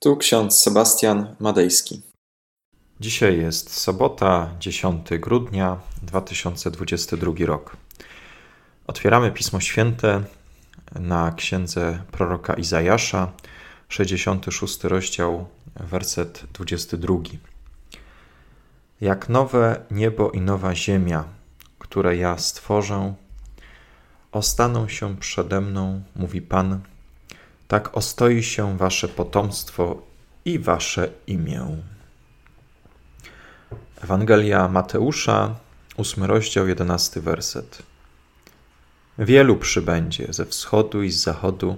Tu ksiądz Sebastian Madejski. Dzisiaj jest sobota, 10 grudnia 2022 rok. Otwieramy Pismo Święte na księdze proroka Izajasza, 66 rozdział, werset 22. Jak nowe niebo i nowa ziemia, które ja stworzę, ostaną się przede mną, mówi Pan, tak ostoi się wasze potomstwo i wasze imię. Ewangelia Mateusza, ósmy rozdział, jedenasty werset. Wielu przybędzie ze wschodu i z zachodu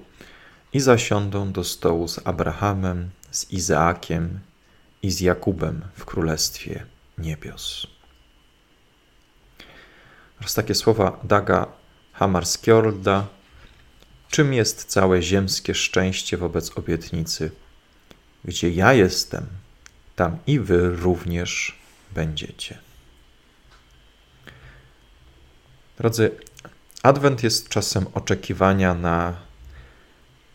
i zasiądą do stołu z Abrahamem, z Izaakiem i z Jakubem w królestwie niebios. Oraz takie słowa Daga Hamarskjolda Czym jest całe ziemskie szczęście wobec obietnicy? Gdzie ja jestem, tam i wy również będziecie. Drodzy, Adwent jest czasem oczekiwania na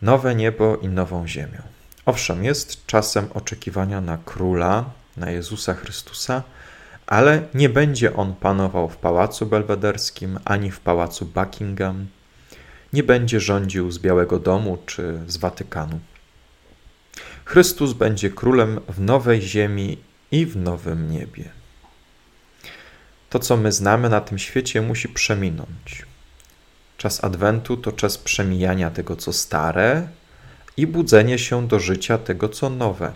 nowe niebo i nową ziemię. Owszem, jest czasem oczekiwania na króla, na Jezusa Chrystusa, ale nie będzie on panował w pałacu belwederskim ani w pałacu Buckingham nie będzie rządził z Białego Domu czy z Watykanu. Chrystus będzie królem w nowej ziemi i w nowym niebie. To, co my znamy na tym świecie, musi przeminąć. Czas Adwentu to czas przemijania tego, co stare i budzenie się do życia tego, co nowe.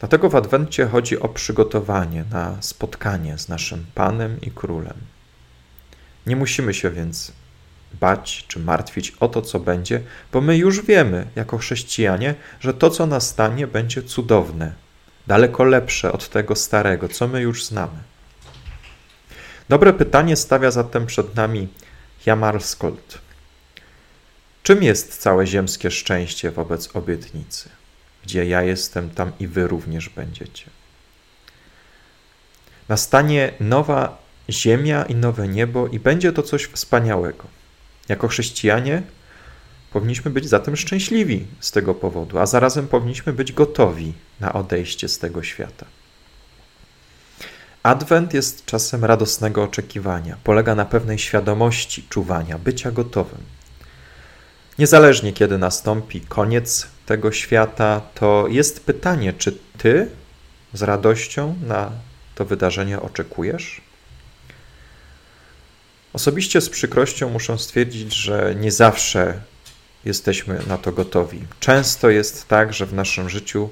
Dlatego w Adwencie chodzi o przygotowanie na spotkanie z naszym Panem i Królem. Nie musimy się więc bać czy martwić o to, co będzie, bo my już wiemy, jako chrześcijanie, że to, co nastanie, będzie cudowne, daleko lepsze od tego starego, co my już znamy. Dobre pytanie stawia zatem przed nami Jamarskold. Czym jest całe ziemskie szczęście wobec obietnicy? Gdzie ja jestem, tam i wy również będziecie. Nastanie nowa ziemia i nowe niebo, i będzie to coś wspaniałego. Jako chrześcijanie powinniśmy być zatem szczęśliwi z tego powodu, a zarazem powinniśmy być gotowi na odejście z tego świata. Adwent jest czasem radosnego oczekiwania, polega na pewnej świadomości czuwania, bycia gotowym. Niezależnie kiedy nastąpi koniec tego świata, to jest pytanie, czy ty z radością na to wydarzenie oczekujesz? Osobiście z przykrością muszę stwierdzić, że nie zawsze jesteśmy na to gotowi. Często jest tak, że w naszym życiu,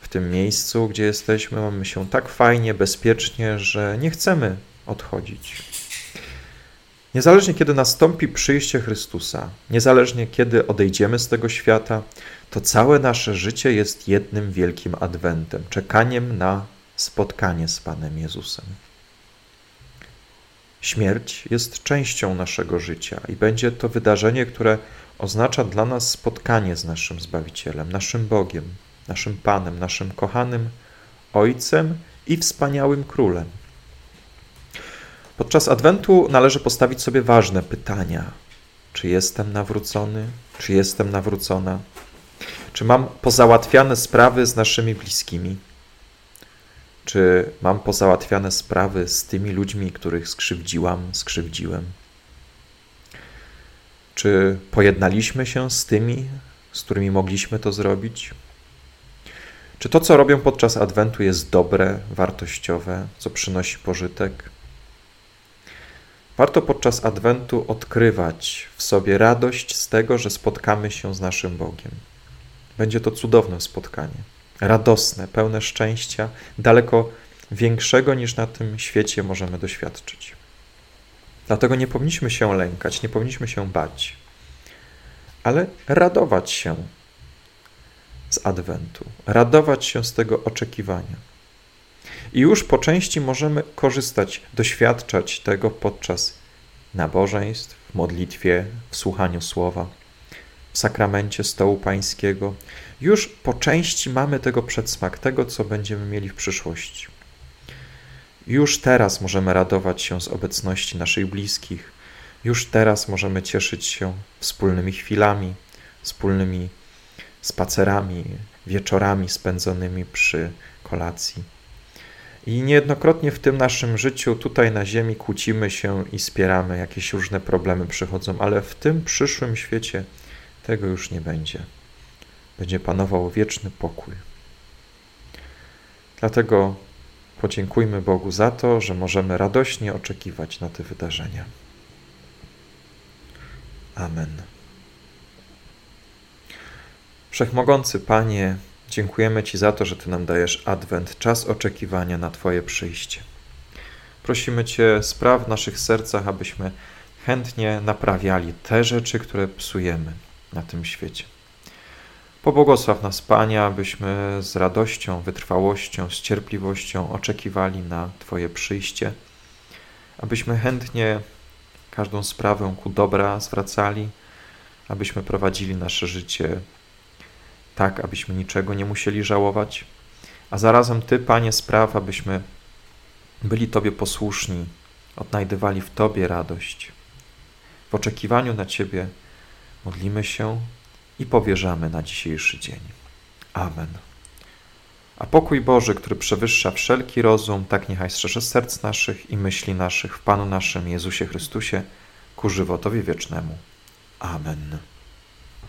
w tym miejscu, gdzie jesteśmy, mamy się tak fajnie, bezpiecznie, że nie chcemy odchodzić. Niezależnie kiedy nastąpi przyjście Chrystusa, niezależnie kiedy odejdziemy z tego świata, to całe nasze życie jest jednym wielkim adwentem, czekaniem na spotkanie z Panem Jezusem. Śmierć jest częścią naszego życia i będzie to wydarzenie, które oznacza dla nas spotkanie z naszym Zbawicielem, naszym Bogiem, naszym Panem, naszym kochanym Ojcem i wspaniałym Królem. Podczas Adwentu należy postawić sobie ważne pytania: czy jestem nawrócony, czy jestem nawrócona, czy mam pozałatwiane sprawy z naszymi bliskimi czy mam pozałatwiane sprawy z tymi ludźmi, których skrzywdziłam, skrzywdziłem? Czy pojednaliśmy się z tymi, z którymi mogliśmy to zrobić? Czy to, co robią podczas Adwentu, jest dobre, wartościowe, co przynosi pożytek? Warto podczas Adwentu odkrywać w sobie radość z tego, że spotkamy się z naszym Bogiem. Będzie to cudowne spotkanie radosne, pełne szczęścia, daleko większego niż na tym świecie możemy doświadczyć. Dlatego nie powinniśmy się lękać, nie powinniśmy się bać, ale radować się z Adwentu, radować się z tego oczekiwania. I już po części możemy korzystać, doświadczać tego podczas nabożeństw, w modlitwie, w słuchaniu słowa sakramencie stołu pańskiego. Już po części mamy tego przedsmak, tego, co będziemy mieli w przyszłości. Już teraz możemy radować się z obecności naszych bliskich. Już teraz możemy cieszyć się wspólnymi chwilami, wspólnymi spacerami, wieczorami spędzonymi przy kolacji. I niejednokrotnie w tym naszym życiu tutaj na ziemi kłócimy się i spieramy, jakieś różne problemy przychodzą, ale w tym przyszłym świecie tego już nie będzie. Będzie panował wieczny pokój. Dlatego podziękujmy Bogu za to, że możemy radośnie oczekiwać na te wydarzenia. Amen. Wszechmogący Panie, dziękujemy Ci za to, że Ty nam dajesz adwent, czas oczekiwania na Twoje przyjście. Prosimy Cię, spraw w naszych sercach, abyśmy chętnie naprawiali te rzeczy, które psujemy na tym świecie. Pobłogosław nas, Panie, abyśmy z radością, wytrwałością, z cierpliwością oczekiwali na Twoje przyjście, abyśmy chętnie każdą sprawę ku dobra zwracali, abyśmy prowadzili nasze życie tak, abyśmy niczego nie musieli żałować, a zarazem Ty, Panie, spraw, abyśmy byli Tobie posłuszni, odnajdywali w Tobie radość. W oczekiwaniu na Ciebie modlimy się i powierzamy na dzisiejszy dzień. Amen. A pokój Boży, który przewyższa wszelki rozum, tak niechaj strzeże serc naszych i myśli naszych w Panu naszym Jezusie Chrystusie ku żywotowi wiecznemu. Amen.